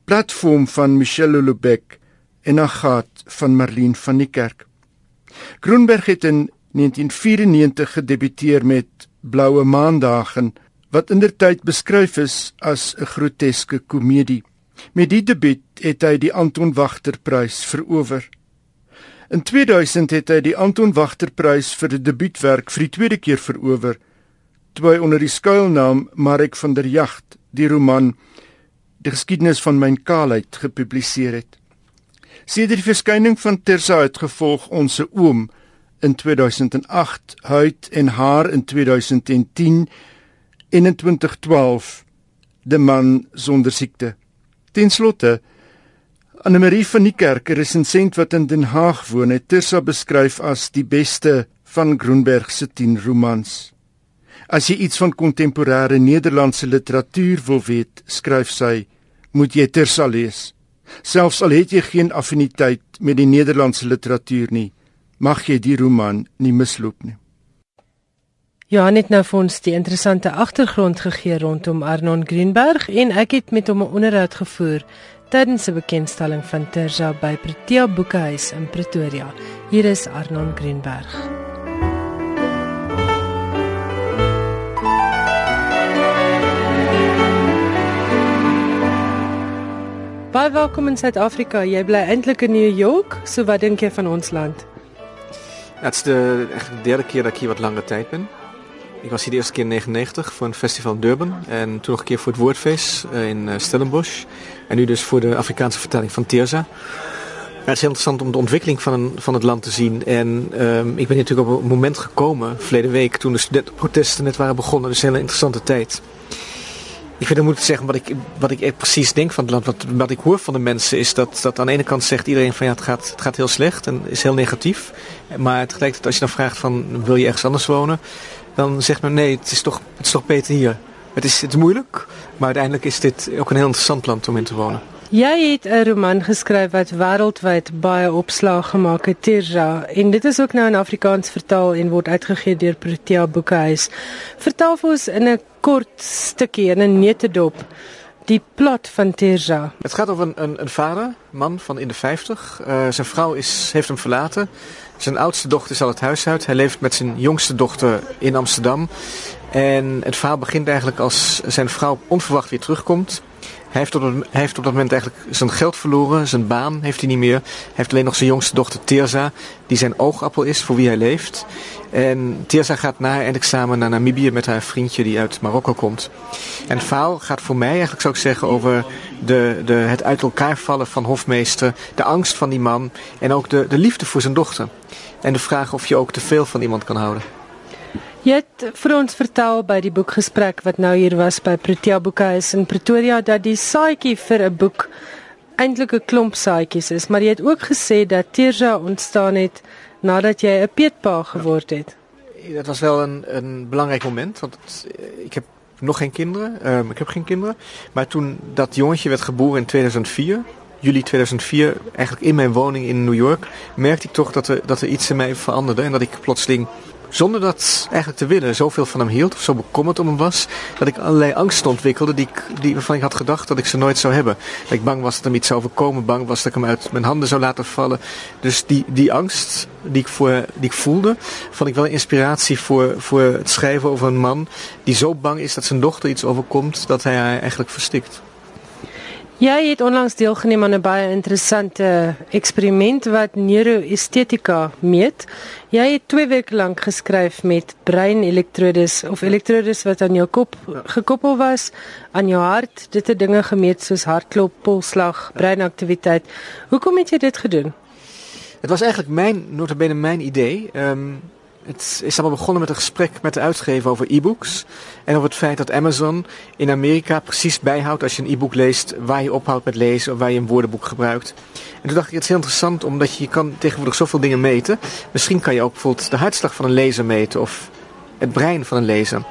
Platform van Michelle Houellebecq en Agathe van Marlene van die Kerk. Groenberg het in 1994 gedebuteer met Bloue Maandae wat indertyd beskryf is as 'n groteske komedie. Met die debuut het hy die Anton Wagter Prys verower. In 2000 het hy die Anton Wagter Prys vir 'n debuutwerk vir die tweede keer verower, toe onder die skuilnaam Marek van der Jagt die roman Die geskiedenis van my kaalheid gepubliseer het. Sedert die verskyning van Tersa uitgevolg ons se oom in 2008, Huid en Haar in 2010 en in 2012 De man sonder siekte. Ten slotte Anne Marie van die Kerk, 'n resensent wat in Den Haag woon, het Tersa beskryf as die beste van Groenberg se 10 romans. As jy iets van kontemporêre Nederlandse literatuur wil weet, skryf sy, moet jy Tersa lees. Selfs al het jy geen affiniteit met die Nederlandse literatuur nie, mag jy die roman nie misloop nie. Ja, net nou vir ons die interessante agtergrond gegee rondom Arnon Greenberg en ek het met hom 'n onderhoud gevoer tydens 'n bekendstelling van Terza by Protea Boekehuis in Pretoria. Hier is Arnon Greenberg. Baie welkom in Suid-Afrika. Jy bly eintlik in New York. So wat dink jy van ons land? Het is de, derde keer dat ik hier wat langere tijd ben. Ik was hier de eerste keer in 1999 voor een festival in Durban. En toen nog een keer voor het Woordfeest eh, in eh, Stellenbosch. En nu dus voor de Afrikaanse vertaling van Teerza. Het is heel interessant om de ontwikkeling van, een, van het land te zien. En um, ik ben hier natuurlijk op een moment gekomen, verleden week, toen de studentenprotesten net waren begonnen. Dus een hele interessante tijd. Ik vind het zeggen wat ik, wat ik precies denk van het land. Wat, wat ik hoor van de mensen is dat, dat aan de ene kant zegt iedereen van ja, het gaat, het gaat heel slecht en is heel negatief. Maar tegelijkertijd als je dan vraagt van wil je ergens anders wonen, dan zegt men nee, het is toch, het is toch beter hier. Het is, het is moeilijk, maar uiteindelijk is dit ook een heel interessant land om in te wonen. Jy het 'n roman geskryf wat wêreldwyd baie opslag gemaak het, Tirja, en dit is ook nou in Afrikaans vertaal en word uitgegee deur Protea Boekhuis. Vertel vir ons in 'n kort stukkie in 'n netedop die plot van Tirja. Het gaat over een, een, een vader, man van in de 50. Uh, zijn vrouw is, heeft hem verlaten. Zijn oudste dochter is al het huis uit. Hij leeft met zijn jongste dochter in Amsterdam. En het verhaal begint eigenlijk als zijn vrouw onverwacht weer terugkomt. Hij heeft, op heeft op dat moment eigenlijk zijn geld verloren, zijn baan heeft hij niet meer. Hij heeft alleen nog zijn jongste dochter Teerza, die zijn oogappel is voor wie hij leeft. En Teerza gaat na haar eindexamen naar Namibië met haar vriendje die uit Marokko komt. En verhaal gaat voor mij eigenlijk, zou ik zeggen, over de, de, het uit elkaar vallen van hofmeester, de angst van die man en ook de, de liefde voor zijn dochter. En de vraag of je ook te veel van iemand kan houden. Jy het vir ons vertel by die boekgesprek wat nou hier was by Protea Boekhuis in Pretoria dat die saadjie vir 'n boek eintlik 'n klomp saadjies is, maar jy het ook gesê dat Teersa ontstaan het nadat jy 'n peetpa geword het. Dat was wel een, een belangrijk moment, want het, ik heb nog geen kinderen. Um, ik heb geen kinderen. Maar toen dat jongetje werd geboren in 2004, juli 2004, eigenlijk in mijn woning in New York, merkte ik toch dat er, dat er iets in mij veranderde. En dat ik plotseling zonder dat eigenlijk te willen, zoveel van hem hield, of zo bekommerd om hem was, dat ik allerlei angsten ontwikkelde die die, waarvan ik had gedacht dat ik ze nooit zou hebben. Dat ik bang was dat hem iets zou overkomen, bang was dat ik hem uit mijn handen zou laten vallen. Dus die, die angst die ik, voor, die ik voelde, vond ik wel inspiratie voor, voor het schrijven over een man die zo bang is dat zijn dochter iets overkomt, dat hij haar eigenlijk verstikt. Jy het onlangs deelgeneem aan 'n baie interessante eksperiment wat neuroestetika meet. Jy het 2 weke lank geskryf met breinelektrodes of elektrodes wat aan jou kop gekoppel was aan jou hart. Dit het dinge gemeet soos hartklop, polsslag, breinaktiwiteit. Hoekom het jy dit gedoen? Het was eigenlijk mijn, notabene mijn idee. Um, het is allemaal begonnen met een gesprek met de uitgever over e-books. En over het feit dat Amazon in Amerika precies bijhoudt als je een e-book leest waar je ophoudt met lezen of waar je een woordenboek gebruikt. En toen dacht ik, het is heel interessant omdat je, kan tegenwoordig zoveel dingen meten. Misschien kan je ook bijvoorbeeld de hartslag van een lezer meten of het brein van een lezer.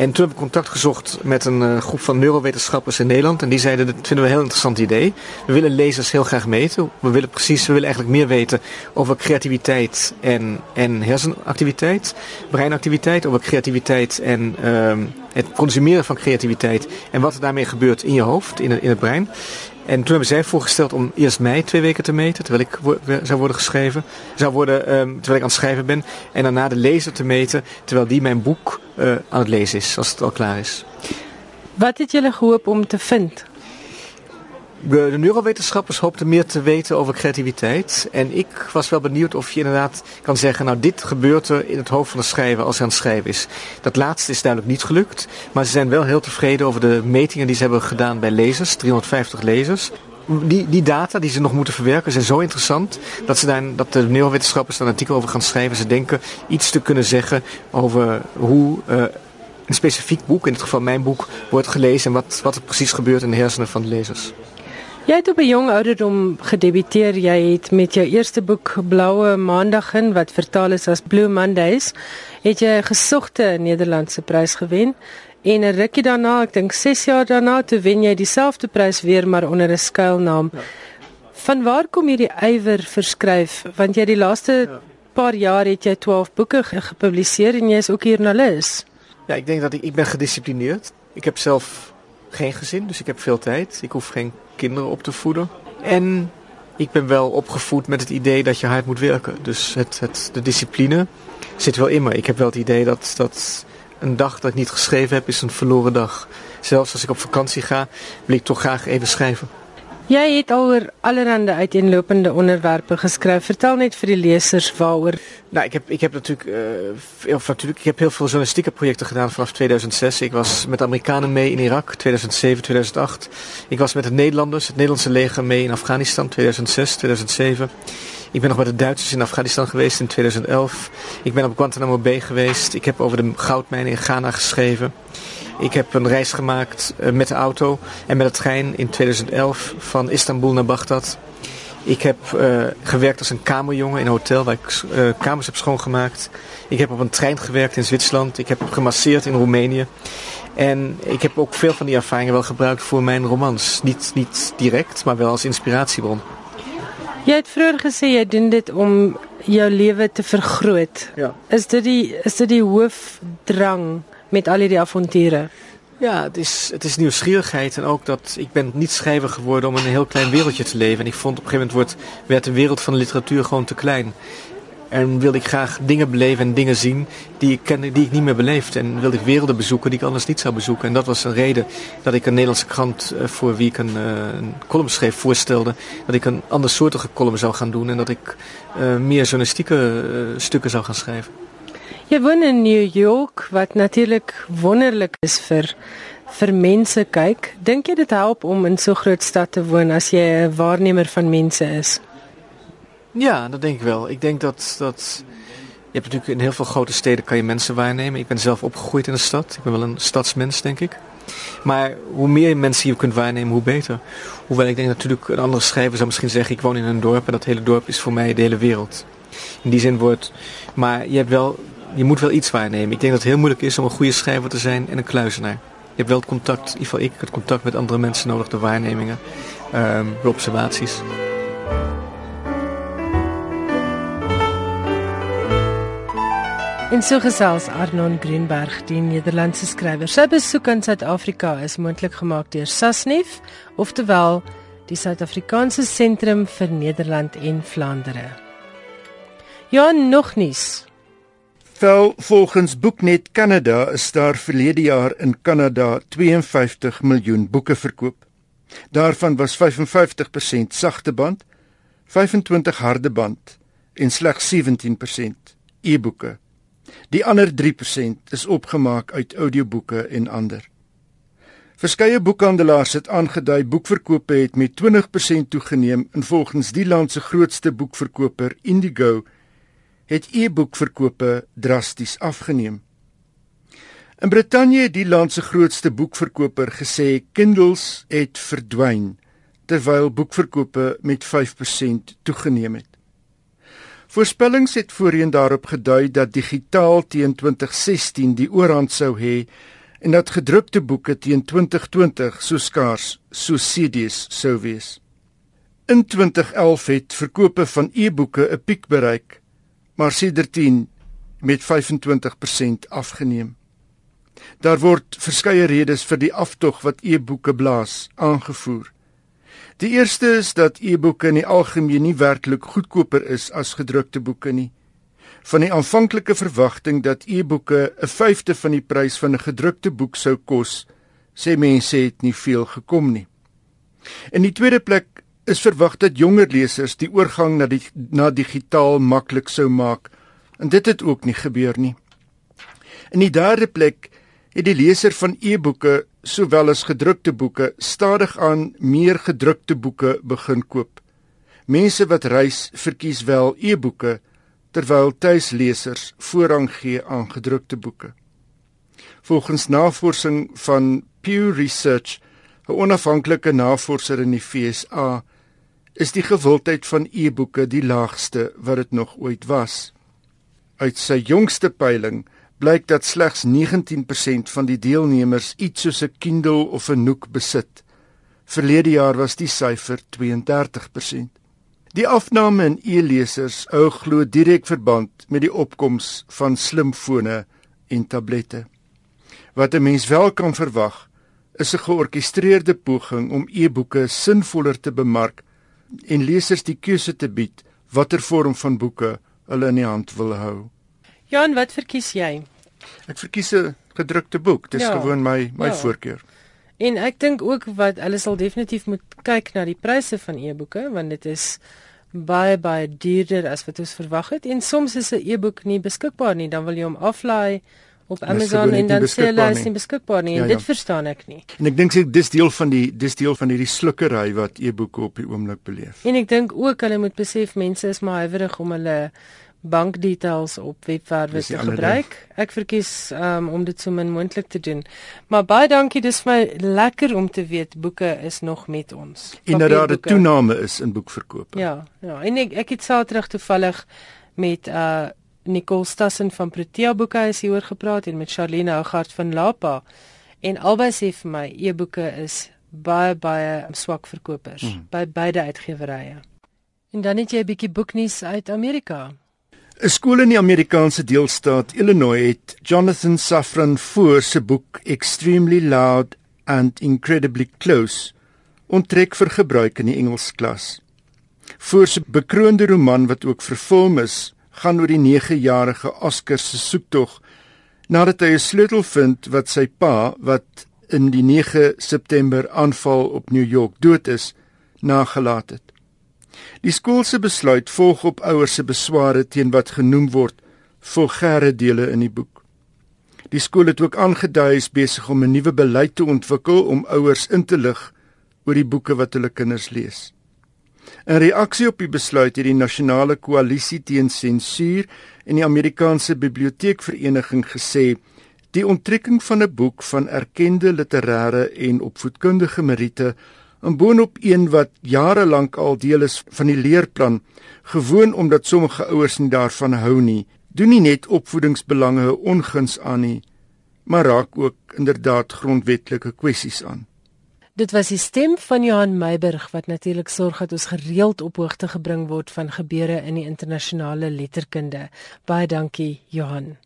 En toen heb ik contact gezocht met een uh, groep van neurowetenschappers in Nederland. En die zeiden, dat vinden we een heel interessant idee. We willen lezers heel graag meten. We willen precies, we willen eigenlijk meer weten over creativiteit en, en hersenactiviteit. Breinactiviteit, over creativiteit en uh, het consumeren van creativiteit. En wat er daarmee gebeurt in je hoofd, in in het brein. En toen hebben zij voorgesteld om eerst mij twee weken te meten, terwijl ik zou worden geschreven, zou worden, um, terwijl ik aan het schrijven ben. En daarna de lezer te meten, terwijl die mijn boek uh, aan het lezen is, als het al klaar is. Wat het jullie geholpen om te vinden? De neurowetenschappers hoopten meer te weten over creativiteit. En ik was wel benieuwd of je inderdaad kan zeggen, nou dit gebeurt er in het hoofd van de schrijver als hij aan het schrijven is. Dat laatste is duidelijk niet gelukt. Maar ze zijn wel heel tevreden over de metingen die ze hebben gedaan bij lezers, 350 lezers. Die, die data die ze nog moeten verwerken zijn zo interessant dat, ze daar, dat de neurowetenschappers daar een artikel over gaan schrijven. Ze denken iets te kunnen zeggen over hoe uh, een specifiek boek, in het geval mijn boek, wordt gelezen en wat, wat er precies gebeurt in de hersenen van de lezers. Jy het op 'n jong ouderdom gedebuteer. Jy het met jou eerste boek Blaue Maandagin wat vertaal is as Blue Mondays, het jy 'n gesogte Nederlandse prys gewen. En 'n rukkie daarna, ek dink 6 jaar daarna, toe wen jy dieselfde prys weer maar onder 'n skuilnaam. Ja. Van waar kom hierdie ywer verskryf? Want jy die laaste ja. paar jaar het jy 12 boeke gepubliseer en jy is ook joernalis. Ja, ik denk dat ik, ik ben gedisciplineerd. Ik heb zelf geen gezin, dus ik heb veel tijd. Ik hoef geen kinderen op te voeden. En ik ben wel opgevoed met het idee dat je hard moet werken. Dus het, het, de discipline zit wel in me. Ik heb wel het idee dat, dat een dag dat ik niet geschreven heb, is een verloren dag. Zelfs als ik op vakantie ga, wil ik toch graag even schrijven. Jy het oor allerhande uiteenlopende onderwerpe geskryf. Vertel net vir die lesers waaroor. Nou, ik heb ik heb natuurlijk uh, of natuurlijk ik heb heel veel journalistieke projecten gedaan vanaf 2006. Ik was met Amerikanen mee in Irak 2007, 2008. Ik was met de Nederlanders, het Nederlandse leger mee in Afghanistan 2006, 2007. Ik ben nog met de Duitsers in Afghanistan geweest in 2011. Ik ben op Guantanamo Bay geweest. Ik heb over de goudmijnen in Ghana geschreven. Ik heb een reis gemaakt uh, met de auto en met de trein in 2011 van Istanbul naar Bagdad. Ik heb uh, gewerkt als een kamerjongen in een hotel waar ik uh, kamers heb schoongemaakt. Ik heb op een trein gewerkt in Zwitserland. Ik heb gemasseerd in Roemenië. En ik heb ook veel van die ervaringen wel gebruikt voor mijn romans. Niet, niet direct, maar wel als inspiratiebron. Jy het vroeër gesê jy doen dit om jou lewe te vergroot. Ja. Is dit die is dit die hoofdrang met al die avonturen? Ja, het is, het is nieuwsgierigheid en ook dat ik ben niet schrijver geworden om in een heel klein wereldje te leven. En ik vond op een gegeven moment wordt, werd de wereld van de literatuur gewoon te klein. En wilde ik graag dingen beleven en dingen zien die ik kende, die ik niet meer beleefd. En wilde ik werelden bezoeken die ik anders niet zou bezoeken. En dat was een reden dat ik een Nederlandse krant uh, voor wie ik een, uh, een column schreef voorstelde. Dat ik een andersoortige column zou gaan doen en dat ik uh, meer journalistieke stukken zou gaan schrijven. Je woont in New York, wat natuurlijk wonderlijk is voor vir mense kyk. Dink jy dit help om in so groot stad te woon as jy 'n waarnemer van mense is? Ja, dat denk ik wel. Ik denk dat, dat je hebt natuurlijk in heel veel grote steden kan je mensen waarnemen. Ik ben zelf opgegroeid in de stad. Ik ben wel een stadsmens, denk ik. Maar hoe meer mensen je kunt waarnemen, hoe beter. Hoewel ik denk natuurlijk, een andere schrijver zou misschien zeggen... ik woon in een dorp en dat hele dorp is voor mij de hele wereld. In die zin wordt... Maar je, hebt wel, je moet wel iets waarnemen. Ik denk dat het heel moeilijk is om een goede schrijver te zijn en een kluizenaar. Je hebt wel het contact, in ieder geval ik, het contact met andere mensen nodig, de waarnemingen, um, de observaties. En so gesels Arnon Greenberg, die Nederlandse skrywer. Sy besoek aan Suid-Afrika is moontlik gemaak deur Sasnef, oftewel die Suid-Afrikaanse Sentrum vir Nederland en Vlaandere. Ja, nog nies. Wel, volgens Booknet Canada is daar verlede jaar in Kanada 52 miljoen boeke verkoop. Daarvan was 55% sagte band, 25 harde band en slegs 17% e-boeke. Die ander 3% is opgemaak uit audioboeke en ander. Verskeie boekhandelaars het aangedui boekverkope het met 20% toegeneem en volgens die land se grootste boekverkoper Indigo het e-boekverkope drasties afgeneem. In Brittanje het die land se grootste boekverkoper gesê Kindles het verdwyn terwyl boekverkope met 5% toegeneem het. Voorspellings het voorheen daarop gedui dat digitaal teen 2016 die oorhand sou hê en dat gedrukte boeke teen 2020 so skaars soos CD's sou wees. In 2011 het verkope van e-boeke 'n piek bereik, maar sedertdien met 25% afgeneem. Daar word verskeie redes vir die aftog wat e-boeke blaas aangevoer. Die eerste is dat e-boeke in die algemeen nie werklik goedkoper is as gedrukte boeke nie. Van die aanvanklike verwagting dat e-boeke 'n vyfde van die prys van 'n gedrukte boek sou kos, sê mense het nie veel gekom nie. In die tweede plek is verwag dat jonger lesers die oorgang na die na digitaal maklik sou maak en dit het ook nie gebeur nie. In die derde plek het die leser van e-boeke sowel as gedrukte boeke stadig aan meer gedrukte boeke begin koop. Mense wat reis verkies wel e-boeke terwyl tuislesers voorrang gee aan gedrukte boeke. Volgens navorsing van Pew Research, 'n onafhanklike navorser in die FSA, is die gewildheid van e-boeke die laagste wat dit nog ooit was. Uit sy jongste peiling blyk dat slegs 19% van die deelnemers iets soos 'n Kindle of 'n Nook besit. Verlede jaar was die syfer 32%. Die afname in e-lesers hou glo direk verband met die opkoms van slimfone en tablette. Wat 'n mens wel kan verwag, is 'n georkestreerde poging om e-boeke sinvoller te bemark en lesers die keuse te bied watter vorm van boeke hulle in die hand wil hou. Jan, wat verkies jy? Ek verkies 'n gedrukte boek. Dis ja, gewoon my my ja. voorkeur. En ek dink ook wat hulle sal definitief moet kyk na die pryse van e-boeke want dit is baie baie duurder as wat ons verwag het en soms is 'n e-boek nie beskikbaar nie, dan wil jy hom aflaai op Amazon en dan sê hulle is nie beskikbaar nie. Ja, ja. Dit verstaan ek nie. En ek dink dis deel van die dis deel van hierdie slukkery wat e-boeke op die oomblik beleef. En ek dink ook hulle moet besef mense is maar huiwerig om hulle bankdetails op webwerwe te gebruik. Ek verkies um, om dit so min moontlik te doen. Maar baie dankie, dis vir my lekker om te weet boeke is nog met ons. En dat daar 'n toename is in boekverkope. Ja, ja. En ek ek het Saterdag toevallig met uh Nicole Stassen van Protea Boekhuis hieroor gepraat en met Charlene Hougaard van Lapa en albei sê vir my e-boeke is baie baie swak verkopers mm. by beide uitgewerye. En dan het jy 'n bietjie boeknuus uit Amerika. 'n Skool in die Amerikaanse deelstaat Illinois het Jonathan Safran Foer se boek Extremely Loud and Incredibly Close onttrek vir gebruik in die Engelsklas. Foer se bekroonde roman wat ook verfilm is, gaan oor die 9-jarige Oscar se soektog nadat hy 'n sleutel vind wat sy pa wat in die 9 September aanval op New York dood is nagelaat het. Die skool se besluit volg op ouers se besware teen wat genoem word vulgêre dele in die boek. Die skool het ook aangedui is besig om 'n nuwe beleid te ontwikkel om ouers in te lig oor die boeke wat hulle kinders lees. In reaksie op die besluit het die nasionale koalisie teen sensuur en die Amerikaanse biblioteekvereniging gesê die onttrekking van 'n boek van erkende literêre en opvoedkundige meriete en boonop een wat jare lank al deel is van die leerplan gewoon omdat sommige ouers nie daarvan hou nie doen nie net opvoedingsbelange onguns aan nie maar raak ook inderdaad grondwetlike kwessies aan Dit was die stem van Johan Meiburg wat natuurlik sorg dat ons gereeld op hoogte gebring word van gebeure in die internasionale letterkunde. Baie dankie Johan.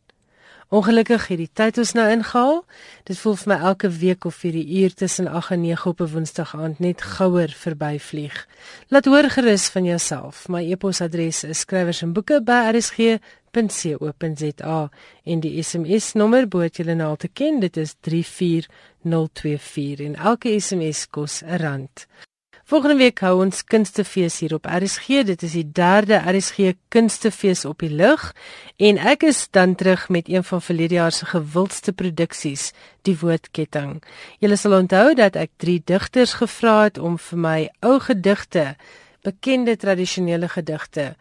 Ongelukkig het die tyd ons nou ingehaal. Dit voel vir my elke week of vir die uur tussen 8 en 9 op 'n Woensdag aand net gouer verbyvlieg. Laat hoor gerus van jouself. My e-posadres is skrywersenboeke@rsg.co.za en die SMS nommer behoort julle nou al te ken. Dit is 34024 en elke SMS kos R1. Volgende week hou ons kunstefees hier op RSG. Dit is die derde RSG kunstefees op die lug en ek is dan terug met een van verlede jaar se gewildste produksies, Die Woordketting. Julle sal onthou dat ek drie digters gevra het om vir my ou gedigte, bekende tradisionele gedigte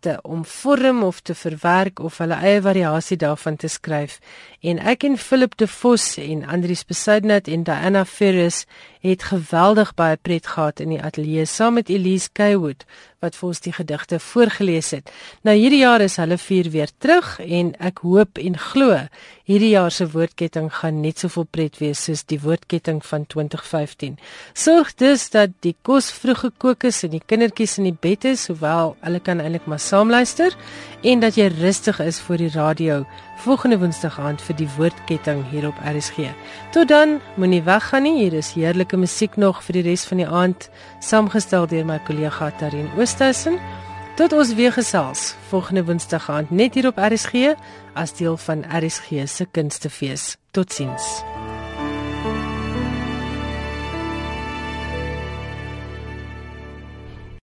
te omvorm of te verwerk of hulle eie variasie daarvan te skryf. En ek en Philip de Vos en Andrius Besuidnat en Diana Ferris het geweldig baie pret gehad in die ateljee saam met Elise Kaywood wat vir ons die gedigte voorgeles het. Nou hierdie jaar is hulle vier weer terug en ek hoop en glo hierdie jaar se woordketting gaan net soveel pret wees soos die woordketting van 2015. Sorg dus dat die kos vroeg gekook is en die kindertjies in die bed is, hoewel hulle kan eintlik maar saam luister en dat jy rustig is voor die radio volgende woensdag aand vir die woordketting hier op RSG. Tot dan, moenie weggaan nie. Hier is heerlike musiek nog vir die res van die aand, saamgestel deur my kollega Tarin Oosthuizen. Tot ons weer gesels volgende woensdag aand net hier op RSG as deel van RSG se kunstefees. Totsiens.